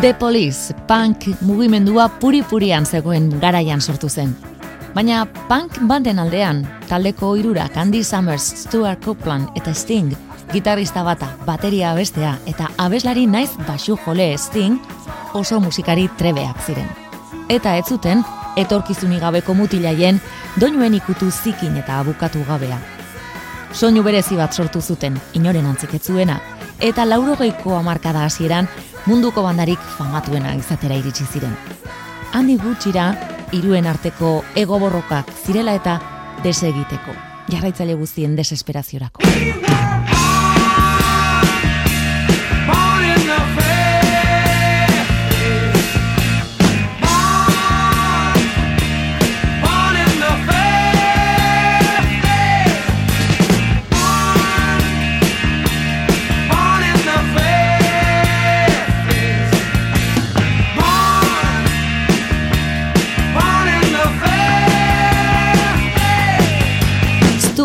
The Police, punk mugimendua puri-purian zegoen garaian sortu zen. Baina punk banden aldean, taldeko irurak Andy Summers, Stuart Copeland eta Sting, gitarrista bata, bateria abestea eta abeslari naiz basu jole Sting, oso musikari trebeak ziren. Eta ez zuten, etorkizuni gabeko mutilaien, doinuen ikutu zikin eta abukatu gabea. Soinu berezi bat sortu zuten, inoren antziketzuena, eta laurogeiko amarkada hasieran munduko bandarik famatuena izatera iritsi ziren. Handi gutxira, iruen arteko ego borrokak zirela eta desegiteko. Jarraitzaile guztien desesperaziorako.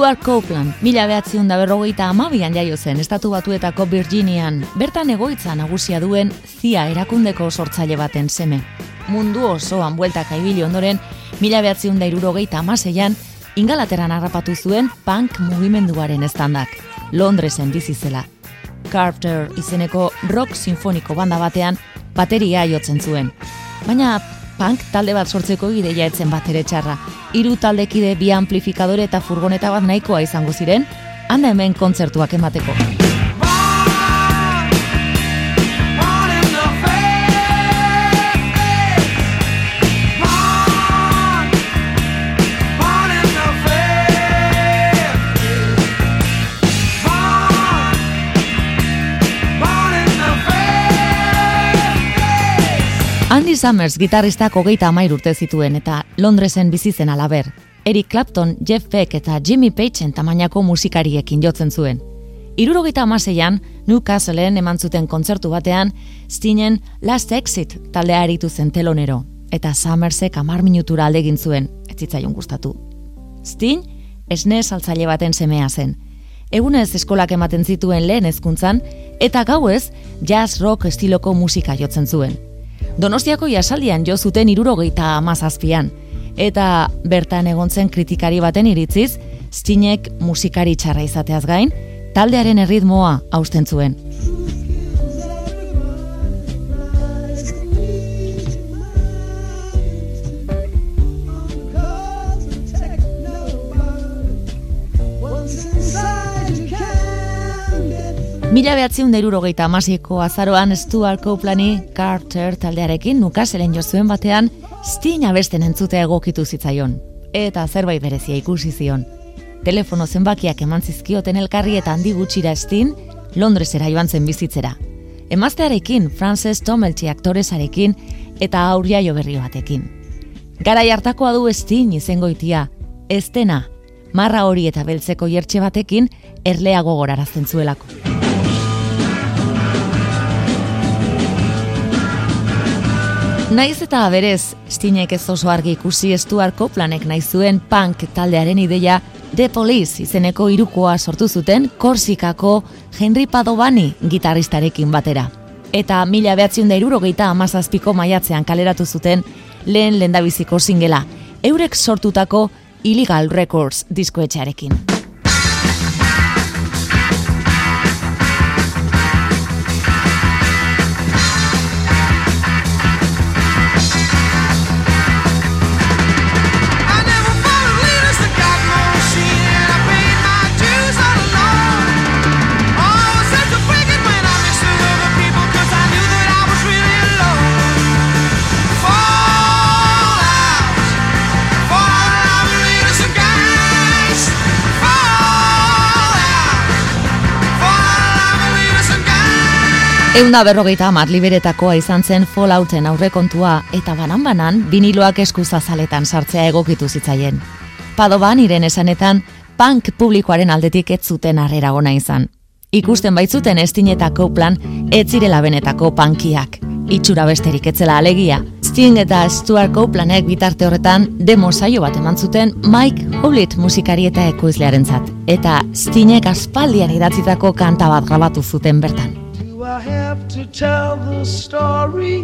Stuart Copeland, mila behatziun da berrogeita amabian jaio zen, estatu batuetako Virginian, bertan egoitza nagusia duen zia erakundeko sortzaile baten seme. Mundu osoan bueltak aibili ondoren, mila behatziun da irurogeita amaseian, ingalateran harrapatu zuen punk mugimenduaren estandak, Londresen bizizela. Carter izeneko rock sinfoniko banda batean bateria jotzen zuen. Baina punk talde bat sortzeko ideia etzen bat ere txarra. Hiru taldekide bi amplifikadore eta furgoneta bat nahikoa izango ziren, handa hemen kontzertuak emateko. Andy Summers gitarristak hogeita amair urte zituen eta Londresen bizi zen alaber. Eric Clapton, Jeff Beck eta Jimmy Pagen tamainako musikariekin jotzen zuen. Irurogeita amaseian, Newcastleen eman zuten kontzertu batean, Stinen Last Exit taldea eritu zen telonero, eta Summersek amar minutura aldegin zuen, ez zitzaion gustatu. Stin, esne saltzaile baten semea zen. Egunez eskolak ematen zituen lehen hezkuntzan eta gauez jazz rock estiloko musika jotzen zuen. Donostiako jasaldian jo zuten irurogeita amazazpian, eta bertan egontzen kritikari baten iritziz, Stinek musikari txarra izateaz gain, taldearen erritmoa hausten zuen. Mila behatziun deirurogeita amasiko azaroan Stuart Coplani Carter taldearekin nukaselen jozuen batean Sting abesten entzutea egokitu zitzaion. Eta zerbait berezia ikusi zion. Telefono zenbakiak eman zizkioten elkarri eta handi gutxira Sting Londresera joan zen bizitzera. Emaztearekin, Frances Tomelty aktoresarekin eta auria jo berri batekin. Garai hartakoa du Sting izengoitia, ez dena, marra hori eta beltzeko jertxe batekin erleago gorarazten zuelako. Naiz eta berez, Stinek ez oso argi ikusi estuarko planek nahi zuen punk taldearen ideia The Police izeneko irukoa sortu zuten Korsikako Henry Padovani gitarristarekin batera. Eta mila behatziun da irurogeita amazazpiko maiatzean kaleratu zuten lehen lendabiziko singela, eurek sortutako Illegal Records diskoetxearekin. Eunda berrogeita amat liberetakoa izan zen Fallouten aurrekontua eta banan-banan biniloak eskuzazaletan sartzea egokitu zitzaien. Padoban iren esanetan, punk publikoaren aldetik ez zuten harrera gona izan. Ikusten baitzuten estinetako plan, ez zirela benetako punkiak. Itxura besterik etzela alegia. Sting eta Stuart Copelandek bitarte horretan demo saio bat eman zuten Mike Howlett musikari eta ekoizlearen zat. Eta Stingek aspaldian idatzitako kanta bat grabatu zuten bertan. I have to tell the story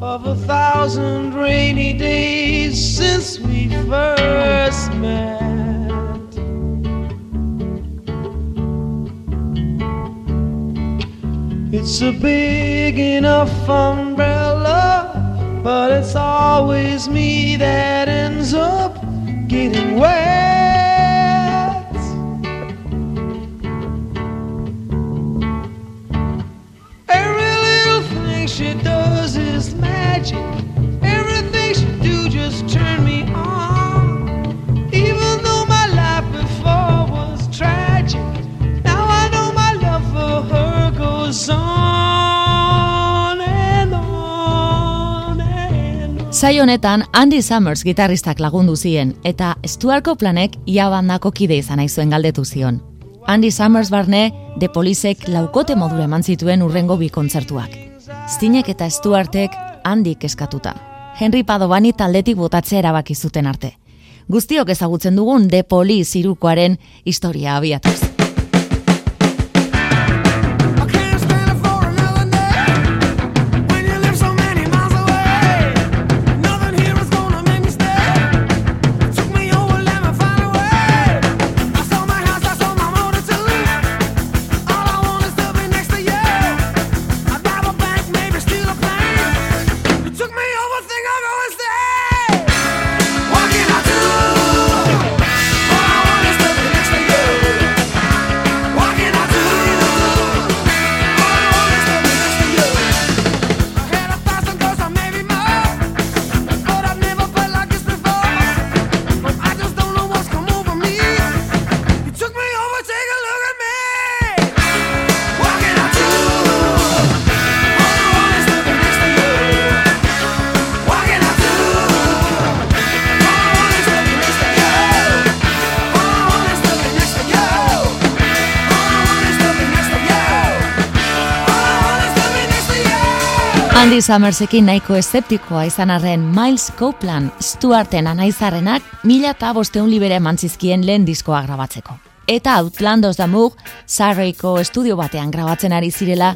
of a thousand rainy days since we first met. It's a big enough umbrella, but it's always me that Zai honetan Andy Summers gitarristak lagundu zien eta Stuartko planek ia bandako kide izan aizuen galdetu zion. Andy Summers barne The Policek laukote modure eman zituen urrengo bi kontzertuak. Stinek eta Stuartek handik eskatuta. Henry Padovani taldetik botatzea erabaki zuten arte. Guztiok ezagutzen dugun The Police irukoaren historia abiatuz. Andy Summersekin nahiko eszeptikoa izan arren Miles Copeland Stuarten anaizarrenak mila eta bosteun libere mantzizkien lehen diskoa grabatzeko. Eta Outlandos da Mug, Sarreiko estudio batean grabatzen ari zirela,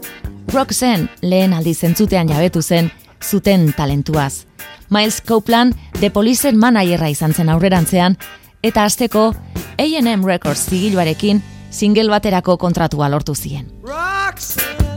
Roxen lehen aldi zentzutean jabetu zen, zuten talentuaz. Miles Copeland The Policen manaierra izan zen aurrerantzean, eta azteko A&M Records zigiluarekin single baterako kontratua lortu zien. Roxanne.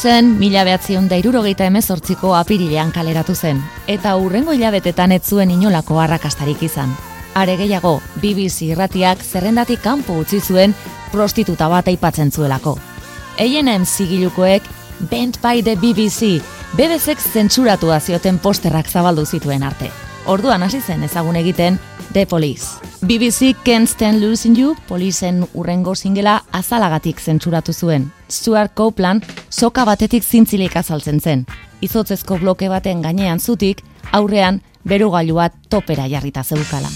Roxen mila behatzion da irurogeita emezortziko apirilean kaleratu zen, eta hurrengo hilabetetan ez zuen inolako arrakastarik izan. Are gehiago, BBC irratiak zerrendatik kanpo utzi zuen prostituta bat aipatzen zuelako. A&M zigilukoek Bent by the BBC, BBCek zentzuratu zioten posterrak zabaldu zituen arte. Orduan hasi zen ezagun egiten The Police. BBC Can't Stand Losing You, polizen urrengo singela azalagatik zentzuratu zuen. Stuart Copeland soka batetik zintzilik azaltzen zen. Izotzezko bloke baten gainean zutik, aurrean berugailu bat topera jarrita zeukala.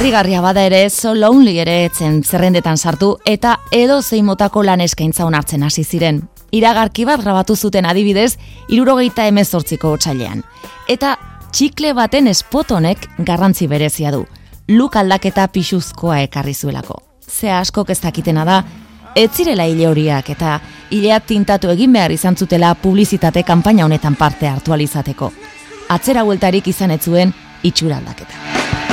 Arrigarria bada ere, so lonely ere etzen zerrendetan sartu eta edo zein motako lan eskaintza onartzen hasi ziren. Iragarki bat grabatu zuten adibidez, irurogeita emezortziko otxailean. Eta txikle baten espotonek garrantzi berezia du. Luk aldaketa pixuzkoa ekarri zuelako. Ze askok ez dakitena da, ez zirela hile horiak eta hilea tintatu egin behar izan zutela publizitate kanpaina honetan parte hartu alizateko. atzera bueltarik izan ez zuen itxura aldaketa.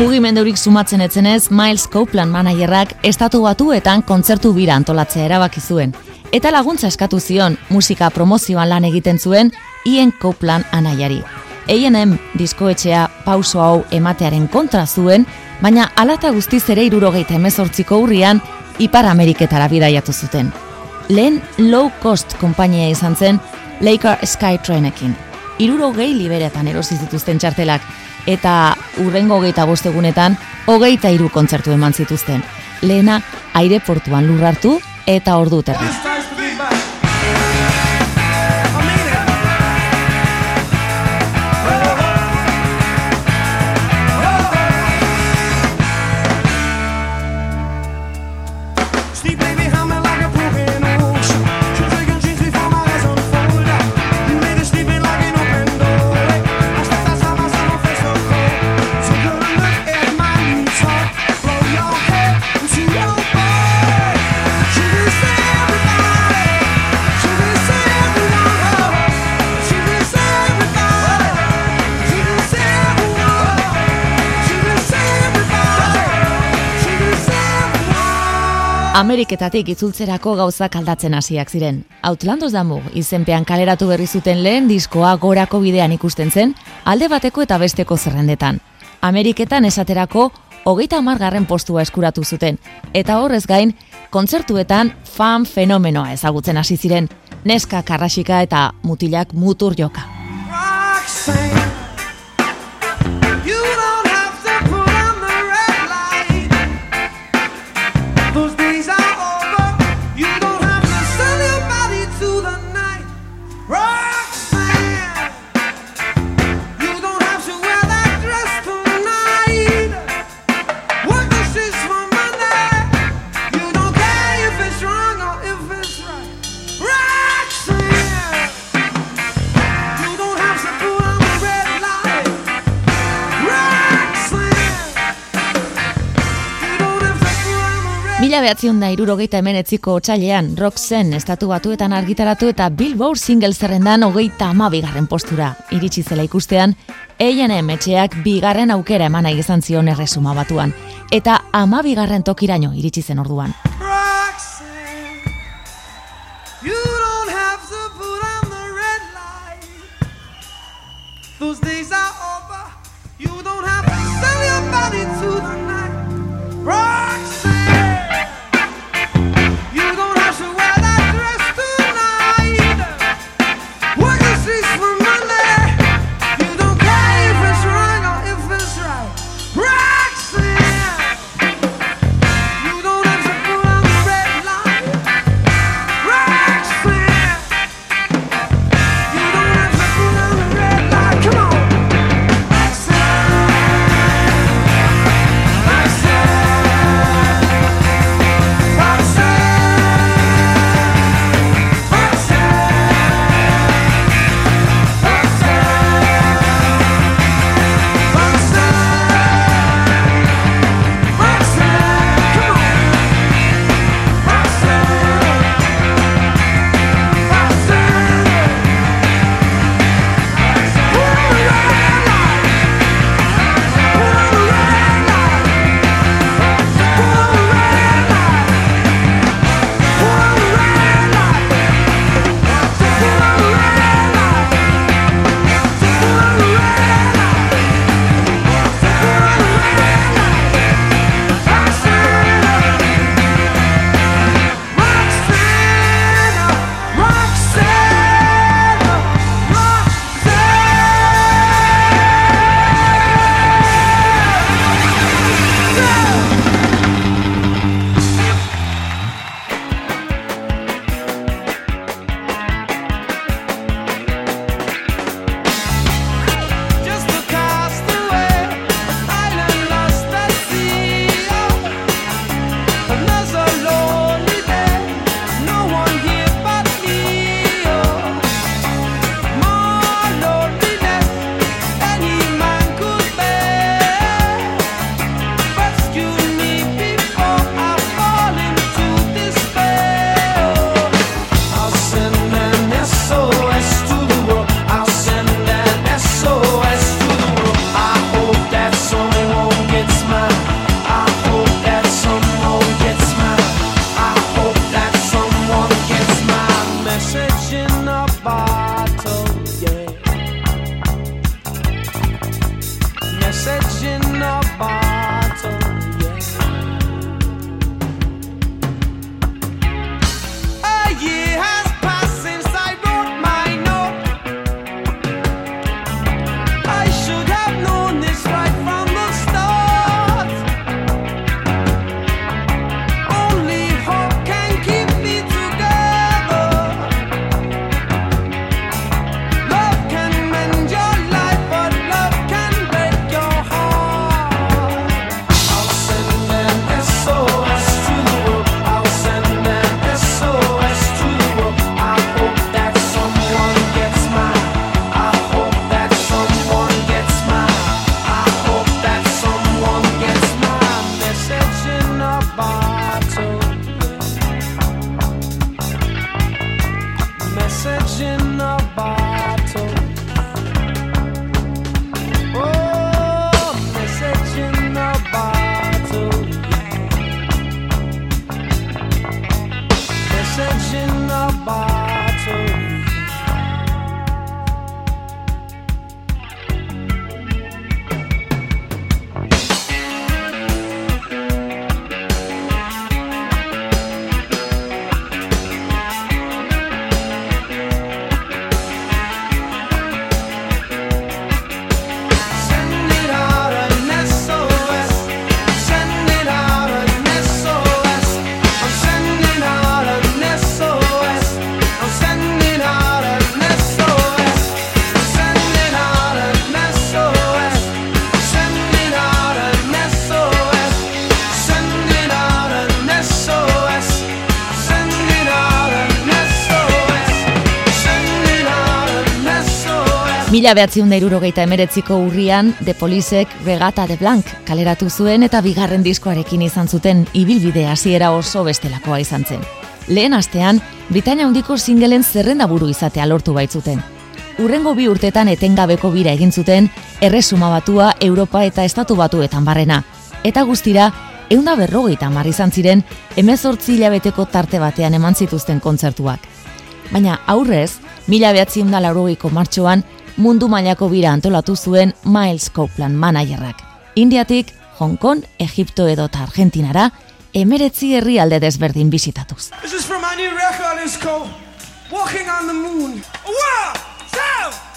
Mugimendeurik sumatzen etzenez, Miles Copeland managerrak estatu batuetan kontzertu bira antolatzea erabaki zuen. Eta laguntza eskatu zion musika promozioan lan egiten zuen Ian Copeland anaiari. A&M diskoetxea pauso hau ematearen kontra zuen, baina alata guztiz ere irurogeita emezortziko hurrian Ipar Ameriketara bidaiatu zuten. Lehen low cost kompainia izan zen Laker Skytrainekin. Irurogei liberetan erosi zituzten txartelak, eta urrengo hogeita bostegunetan hogeita hiru kontzertu eman zituzten. Lehena aireportuan lurrartu eta ordu terri. Ameriketatik itzultzerako gauzak aldatzen hasiak ziren. Outlandos damu, izenpean kaleratu berri zuten lehen diskoa gorako bidean ikusten zen, alde bateko eta besteko zerrendetan. Ameriketan esaterako hogeita amargarren postua eskuratu zuten, eta horrez gain, kontzertuetan fan fenomenoa ezagutzen hasi ziren, neska karrasika eta mutilak mutur joka. those days Mila behatziun da irurogeita emenetziko otxailean, Roxen estatu batuetan argitaratu eta Billboard single zerrendan hogeita ama bigarren postura. Iritsi zela ikustean, A&M etxeak bigarren aukera emana izan zion erresuma batuan. Eta ama bigarren tokiraino iritsi zen orduan. Roxanne, Those days are Mila behatziun da irurogeita emeretziko urrian, The Policek Regata de Blanc kaleratu zuen eta bigarren diskoarekin izan zuten ibilbide hasiera oso bestelakoa izan zen. Lehen astean, Britania hundiko singelen zerrenda buru izatea lortu baitzuten. Urrengo bi urtetan etengabeko bira egin zuten, erresuma batua Europa eta Estatu batuetan barrena. Eta guztira, eunda berrogeita marri izan ziren, emezortzi hilabeteko tarte batean eman zituzten kontzertuak. Baina aurrez, mila behatziun da laurogeiko martxoan, mundu mailako bira antolatu zuen Miles Copeland managerrak. Indiatik, Hong Kong, Egipto edo eta Argentinara, emeretzi herri alde desberdin bizitatuz. This is from my new record, it's called Walking on the Moon. One, two,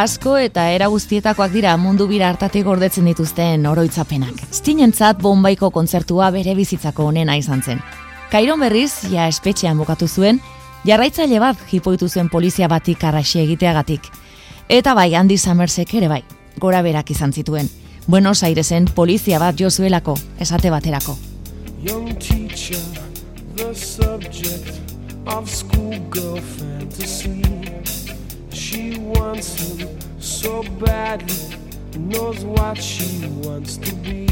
asko eta era guztietakoak dira mundu bira hartatik gordetzen dituzten oroitzapenak. Stinentzat bombaiko kontzertua bere bizitzako onena izan zen. Kairon berriz, ja espetxean bukatu zuen, jarraitzaile bat jipoitu zuen polizia batik arraxi egiteagatik. Eta bai, handi Summersek ere bai, gora berak izan zituen. Buenos Airesen polizia bat jo zuelako, esate baterako. Young teacher, the subject of schoolgirl fantasy She wants him so badly, knows what she wants to be.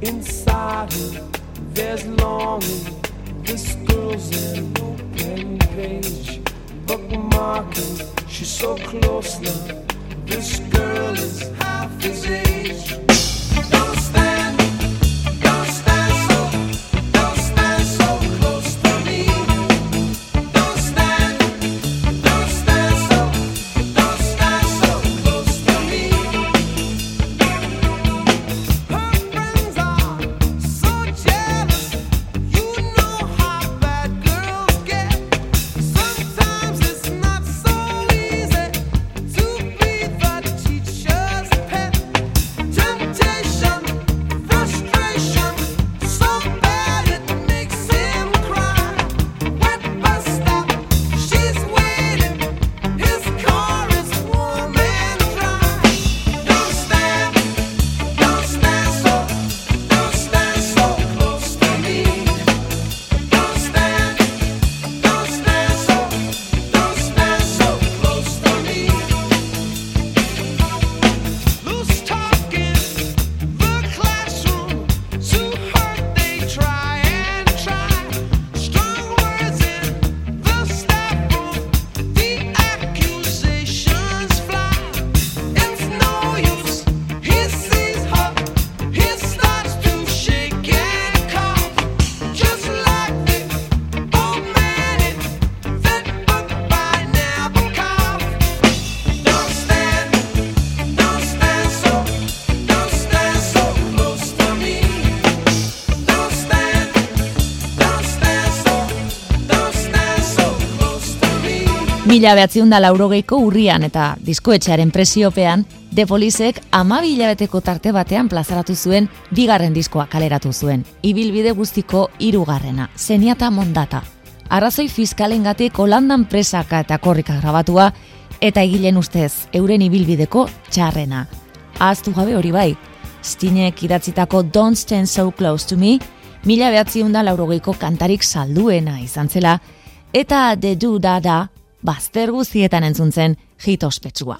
Inside her, there's longing. This girl's an open page, bookmarking. She's so close now. This girl is half his age. Mila behatziun da laurogeiko urrian eta diskoetxearen presiopean, The Policek amabila beteko tarte batean plazaratu zuen bigarren diskoa kaleratu zuen. Ibilbide guztiko irugarrena, zeniata mondata. Arrazoi fiskalen gatik Holandan presaka eta korrika grabatua, eta egilen ustez, euren ibilbideko txarrena. Aztu gabe hori bai, Stinek idatzitako Don't Stand So Close to Me, mila behatziun da laurogeiko kantarik salduena izan zela, eta The Do Da Da, bazter guztietan entzuntzen hit ospetsua.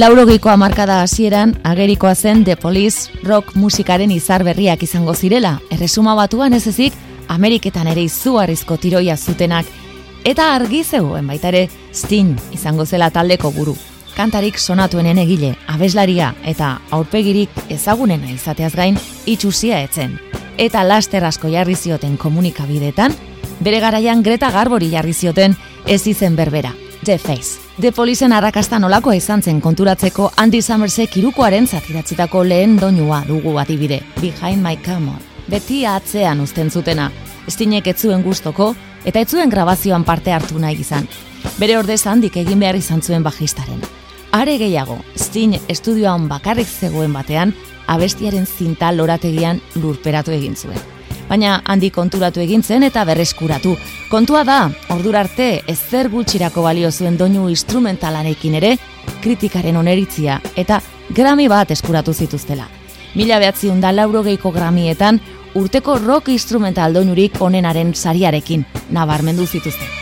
Laurogeiko hamarkada hasieran agerikoa zen The Police rock musikaren izar berriak izango zirela, erresuma batuan ez ezik Ameriketan ere izugarrizko tiroia zutenak, eta argi zegoen baita ere Sting izango zela taldeko buru. Kantarik sonatuenen egile, abeslaria eta aurpegirik ezagunena izateaz gain itxusia etzen. Eta laster asko jarri zioten komunikabideetan, bere garaian Greta Garbori jarri zioten ez izen berbera, The Face. The Policen arrakasta nolakoa izan zen konturatzeko Andy Summersek irukoaren zatidatzitako lehen doinua dugu adibide, Behind My Camera. Beti atzean uzten zutena, estinek etzuen gustoko eta etzuen grabazioan parte hartu nahi izan. Bere ordez handik egin behar izan zuen bajistaren. Are gehiago, Sting estudioan bakarrik zegoen batean, abestiaren zinta lorategian lurperatu egin zuen. Baina handi konturatu egin zen eta berreskuratu. Kontua da, ordura arte ezer gutxirako balio zuen doinu instrumentalanekin ere, kritikaren oneritzia eta Grammy bat eskuratu zituztela. Mila behatziun da laurogeiko Grammyetan urteko rock instrumental doinurik onenaren sariarekin nabarmendu zituzten.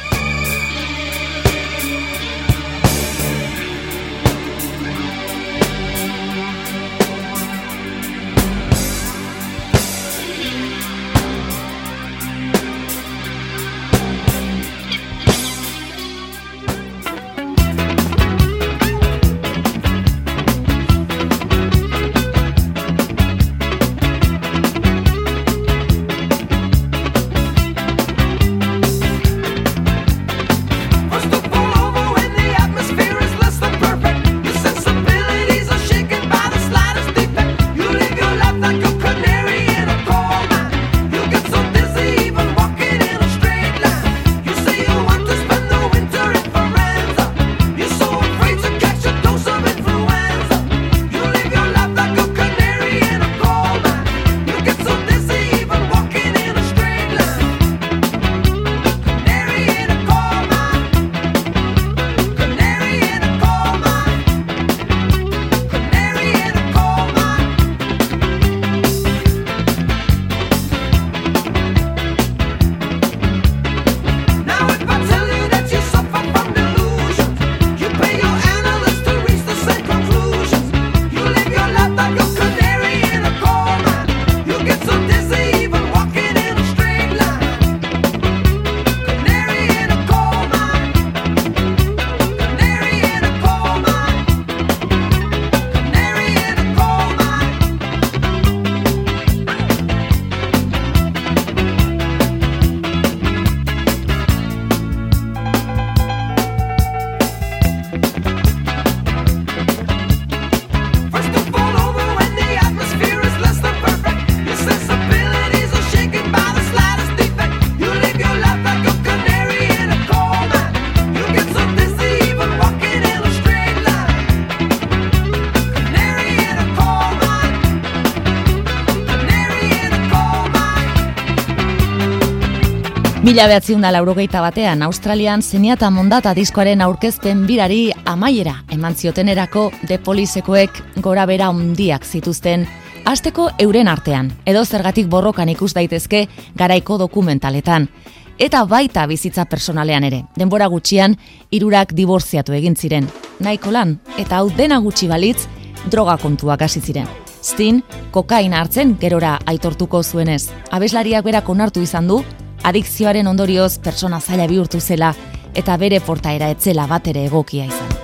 Mila behatziun da laurogeita batean, Australian zeniata mondata diskoaren aurkezpen birari amaiera eman ziotenerako de polisekoek gora bera handiak zituzten, asteko euren artean, edo zergatik borrokan ikus daitezke garaiko dokumentaletan. Eta baita bizitza personalean ere, denbora gutxian, hirurak diborziatu egin ziren. Nahiko lan, eta hau dena gutxi balitz, droga kontuak hasi ziren. Stin, kokaina hartzen gerora aitortuko zuenez. Abeslariak berak onartu izan du, adikzioaren ondorioz pertsona zaila bihurtu zela eta bere portaera etzela bat ere egokia izan.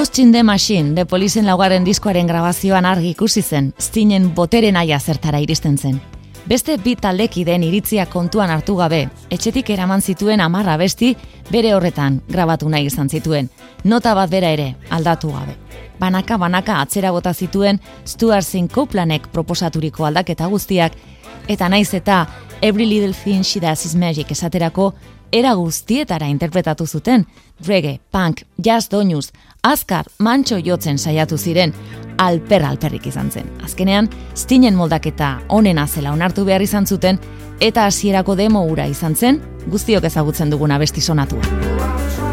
Ghost in the Machine, de Polizen laugarren diskoaren grabazioan argi ikusi zen, Stinen boteren aia zertara iristen zen. Beste bi taldekideen iritzia kontuan hartu gabe, etxetik eraman zituen amarra besti bere horretan grabatu nahi izan zituen, nota bat bera ere aldatu gabe. Banaka banaka atzera bota zituen Stuart Zinn Copelandek proposaturiko aldaketa guztiak, eta naiz eta Every Little Thing She Does Is Magic esaterako era guztietara interpretatu zuten, reggae, punk, jazz doinuz, azkar, mantxo jotzen saiatu ziren, alper alperrik izan zen. Azkenean, stinen moldaketa onena zela onartu behar izan zuten, eta hasierako demo ura izan zen, guztiok ezagutzen duguna besti sonatua.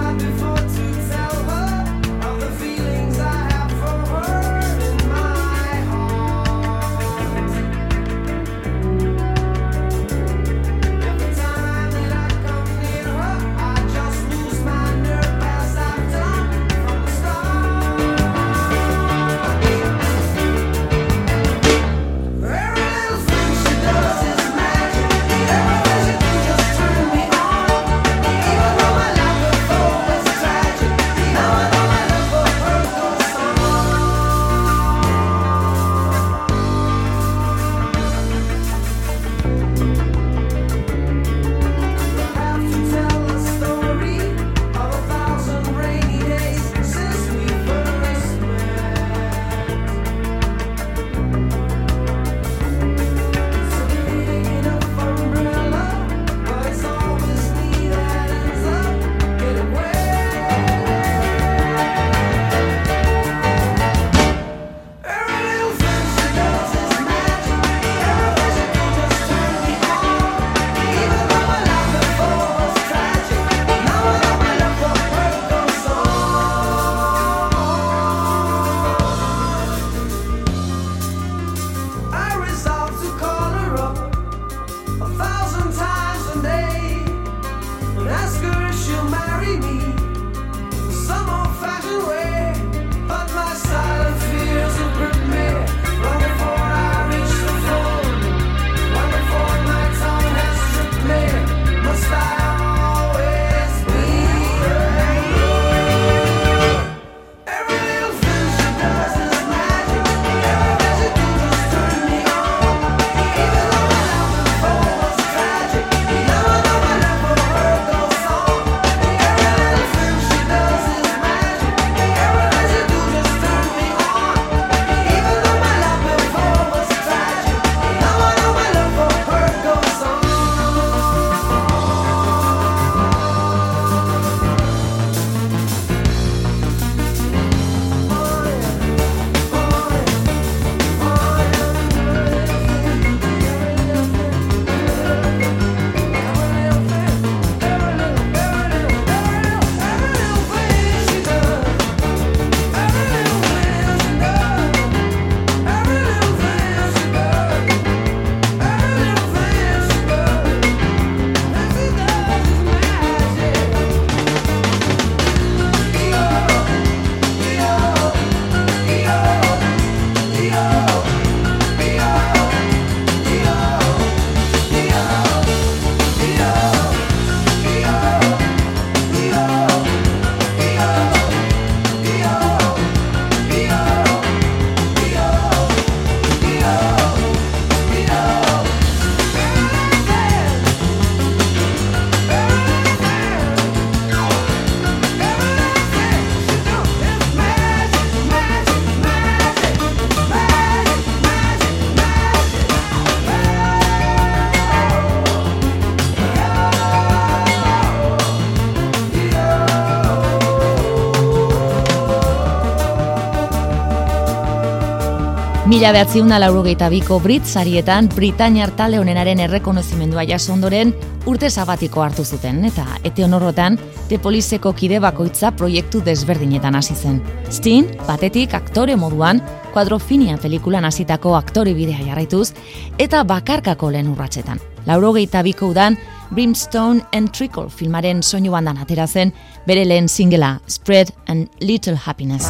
Mila behatziun da laurogeita biko Brit sarietan Britainiar talde honenaren errekonozimendua jaso ondoren urte sabatiko hartu zuten eta ete honorrotan The Policeko kide bakoitza proiektu desberdinetan hasi zen. Steen, batetik aktore moduan, kuadrofinia pelikulan hasitako aktore bidea jarraituz eta bakarkako lehen urratsetan. Laurogeita biko udan Brimstone and Trickle filmaren soinu bandan atera zen bere lehen singela Spread and Little Happiness.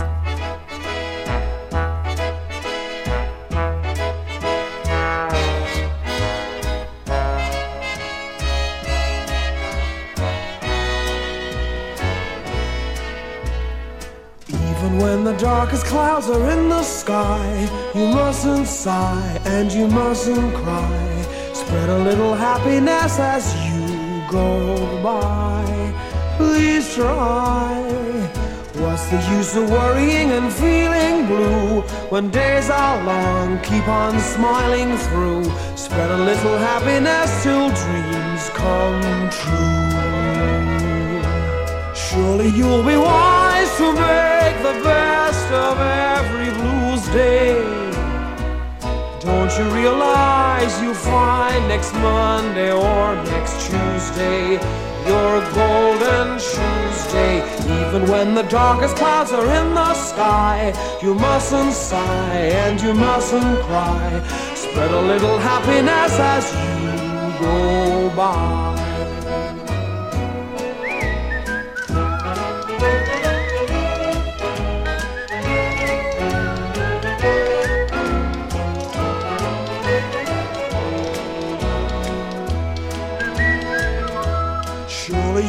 The darkest clouds are in the sky, you mustn't sigh and you mustn't cry. Spread a little happiness as you go by. Please try. What's the use of worrying and feeling blue when days are long? Keep on smiling through. Spread a little happiness till dreams come true. Surely you'll be wise to make the best of every blues day. Don't you realize you'll find next Monday or next Tuesday your golden Tuesday? Even when the darkest clouds are in the sky, you mustn't sigh and you mustn't cry. Spread a little happiness as you go by.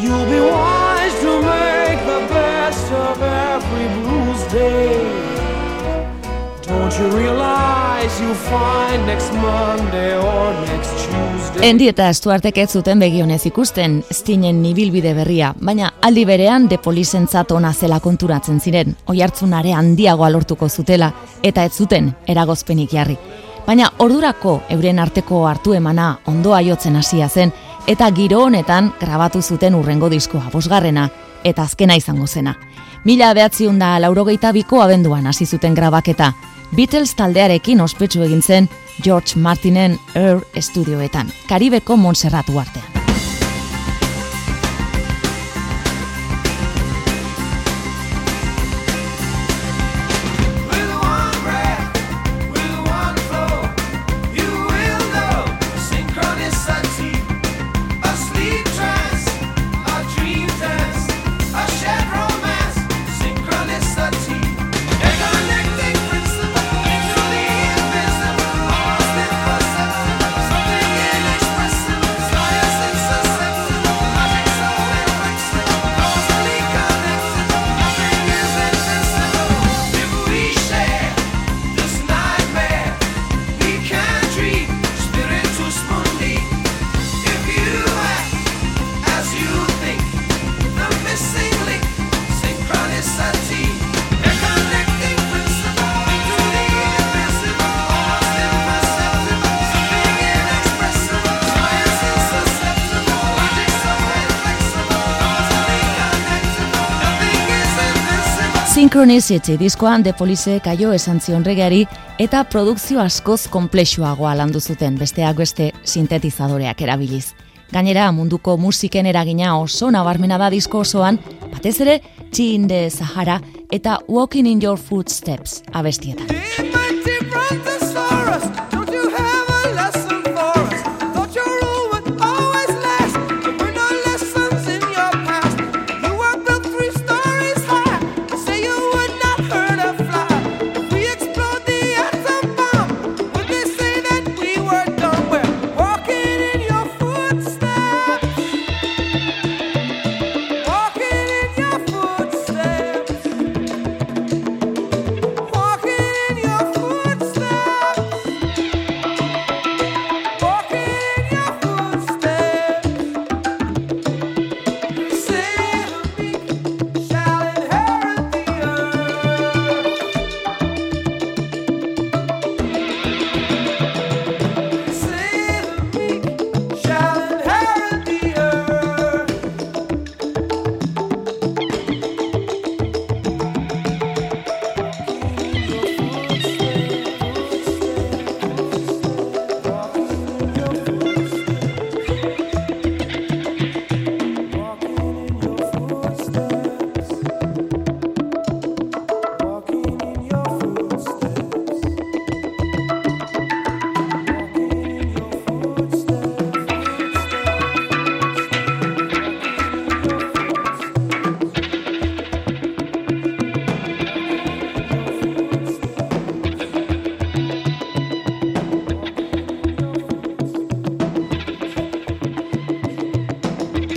You'll be wise to make the best of every blues day. Don't you realize you'll find next Monday or next Tuesday? Endi eta Stuartek ez zuten begionez ikusten Stinen ibilbide berria, baina aldi berean de polizentzat ona zela konturatzen ziren, oihartzunare handiagoa lortuko zutela, eta ez zuten eragozpenik jarri. Baina ordurako euren arteko hartu emana ondoa jotzen hasia zen, eta giro honetan grabatu zuten urrengo diskoa bosgarrena, eta azkena izango zena. Mila behatziun da laurogeita biko abenduan hasi zuten grabaketa, Beatles taldearekin ospetsu egin zen George Martinen Air estudioetan, Karibeko Montserratu artean. Synchronicity diskoan The Police kaio esan zion regeari eta produkzio askoz komplexuagoa landu zuten besteak beste sintetizadoreak erabiliz. Gainera munduko musiken eragina oso nabarmena da disko osoan, batez ere Chin de Sahara eta Walking in Your Footsteps abestietan.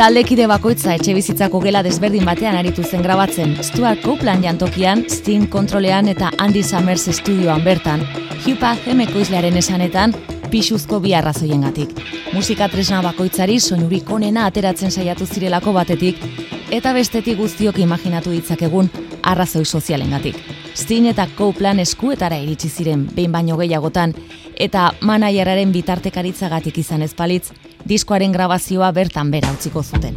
Taldekide bakoitza etxe bizitzako gela desberdin batean aritu zen grabatzen. Stuart Copeland jantokian, Sting kontrolean eta Andy Summers estudioan bertan. Hugh ekoizlearen esanetan, pixuzko bi arrazoiengatik. Musika tresna bakoitzari soinurik onena ateratzen saiatu zirelako batetik, eta bestetik guztiok imaginatu ditzakegun arrazoi sozialengatik. Sting eta Copeland eskuetara iritsi ziren behin baino gehiagotan, eta manaieraren bitartekaritzagatik izan ezpalitz, diskoaren grabazioa bertan bera utziko zuten.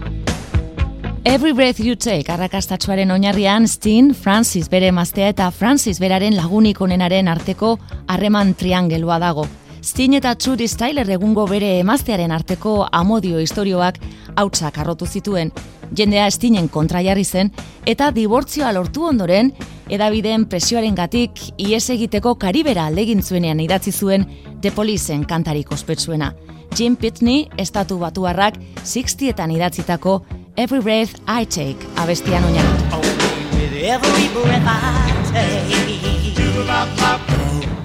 Every Breath You Take arrakastatsuaren oinarrian Steen, Francis bere emaztea eta Francis beraren lagunik onenaren arteko harreman triangelua dago. Steen eta Trudy Styler egungo bere emaztearen arteko amodio istorioak hautsak arrotu zituen, jendea Steenen kontra jarri zen, eta dibortzioa lortu ondoren, edabideen presioaren gatik, ies egiteko karibera aldegin zuenean idatzi zuen The Policen kantarik ospetsuena. Jim Pitney, estatu batuarrak, 60etan idatzitako Every Breath I Take abestian take.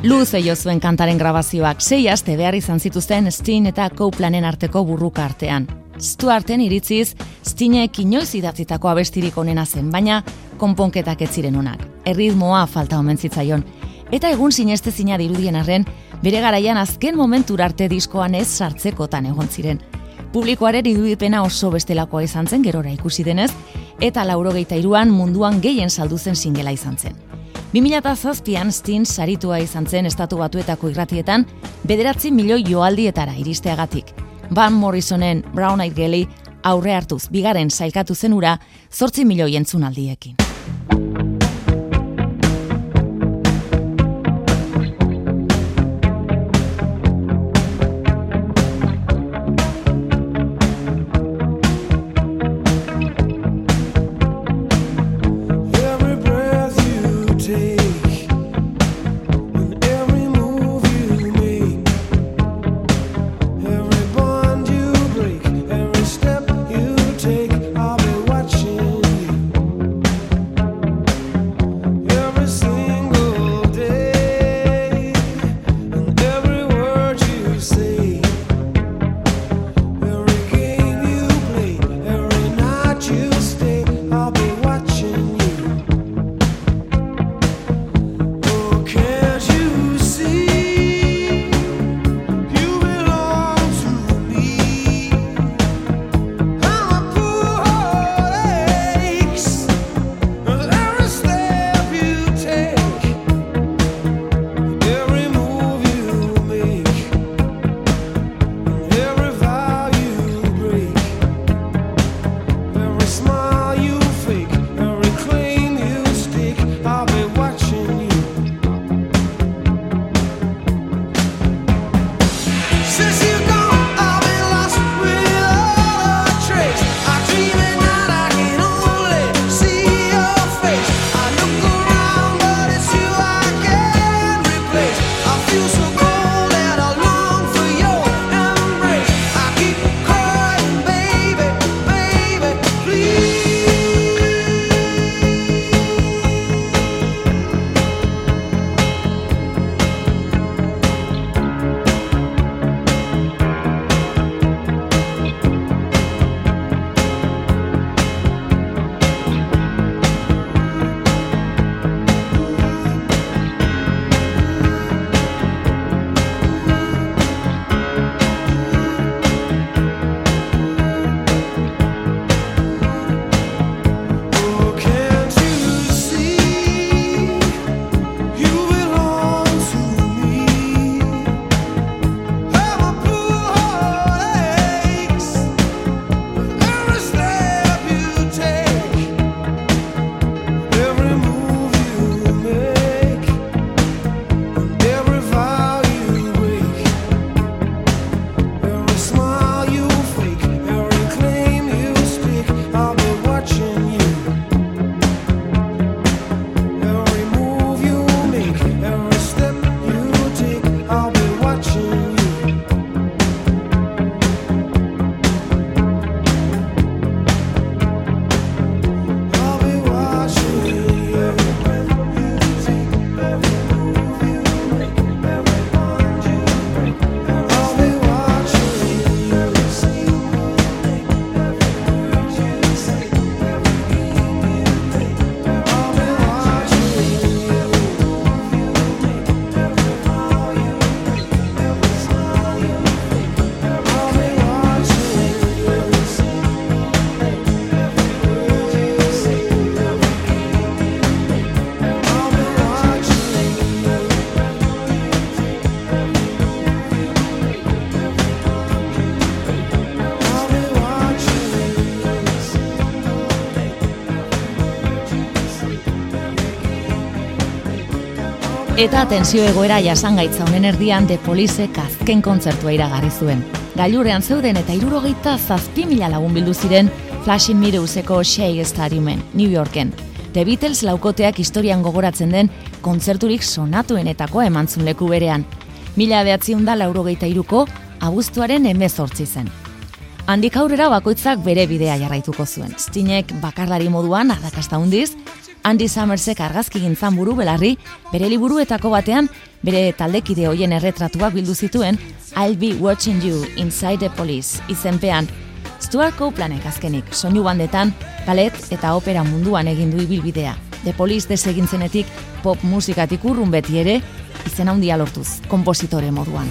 Luze jo zuen kantaren grabazioak sei aste behar izan zituzten Steen eta Copelanden arteko burruka artean. Stuarten iritziz, Steenek inoiz idatzitako abestirik onena zen, baina konponketak ez ziren onak. Erritmoa falta omen zitzaion. Eta egun sinestezina dirudien arren, bere garaian azken momentura arte diskoan ez sartzekotan egon ziren. Publikoaren irudipena oso bestelakoa izan zen gerora ikusi denez, eta laurogeita iruan munduan gehien saldu zen singela izan zen. 2007an Steen saritua izan zen estatu batuetako irratietan, bederatzi milioi joaldietara iristeagatik. Van Morrisonen Brown Eyed Gelly aurre hartuz bigaren sailkatu zen ura zortzi milioi entzunaldiekin. Eta tensio egoera jasangaitza honen erdian de Police azken kontzertua iragarri zuen. Gailurrean zeuden eta irurogeita zazpi mila lagun bildu ziren Flashing Meadowseko Shea Stadiumen, New Yorken. The Beatles laukoteak historian gogoratzen den kontzerturik sonatuenetakoa emantzun leku berean. Mila behatziun da laurogeita iruko, abuztuaren emezortzi zen. Handik aurrera bakoitzak bere bidea jarraituko zuen. Stinek bakarlari moduan arrakasta hundiz, Andy Summersek argazki gintzan buru belarri, bere liburuetako batean, bere taldekide hoien erretratuak bildu zituen I'll be watching you inside the police izenpean. Stuart Copelandek azkenik, soinu bandetan, balet eta opera munduan egin du ibilbidea. The Police desegintzenetik pop musikatik urrun beti ere, izen handia lortuz, kompositore moduan.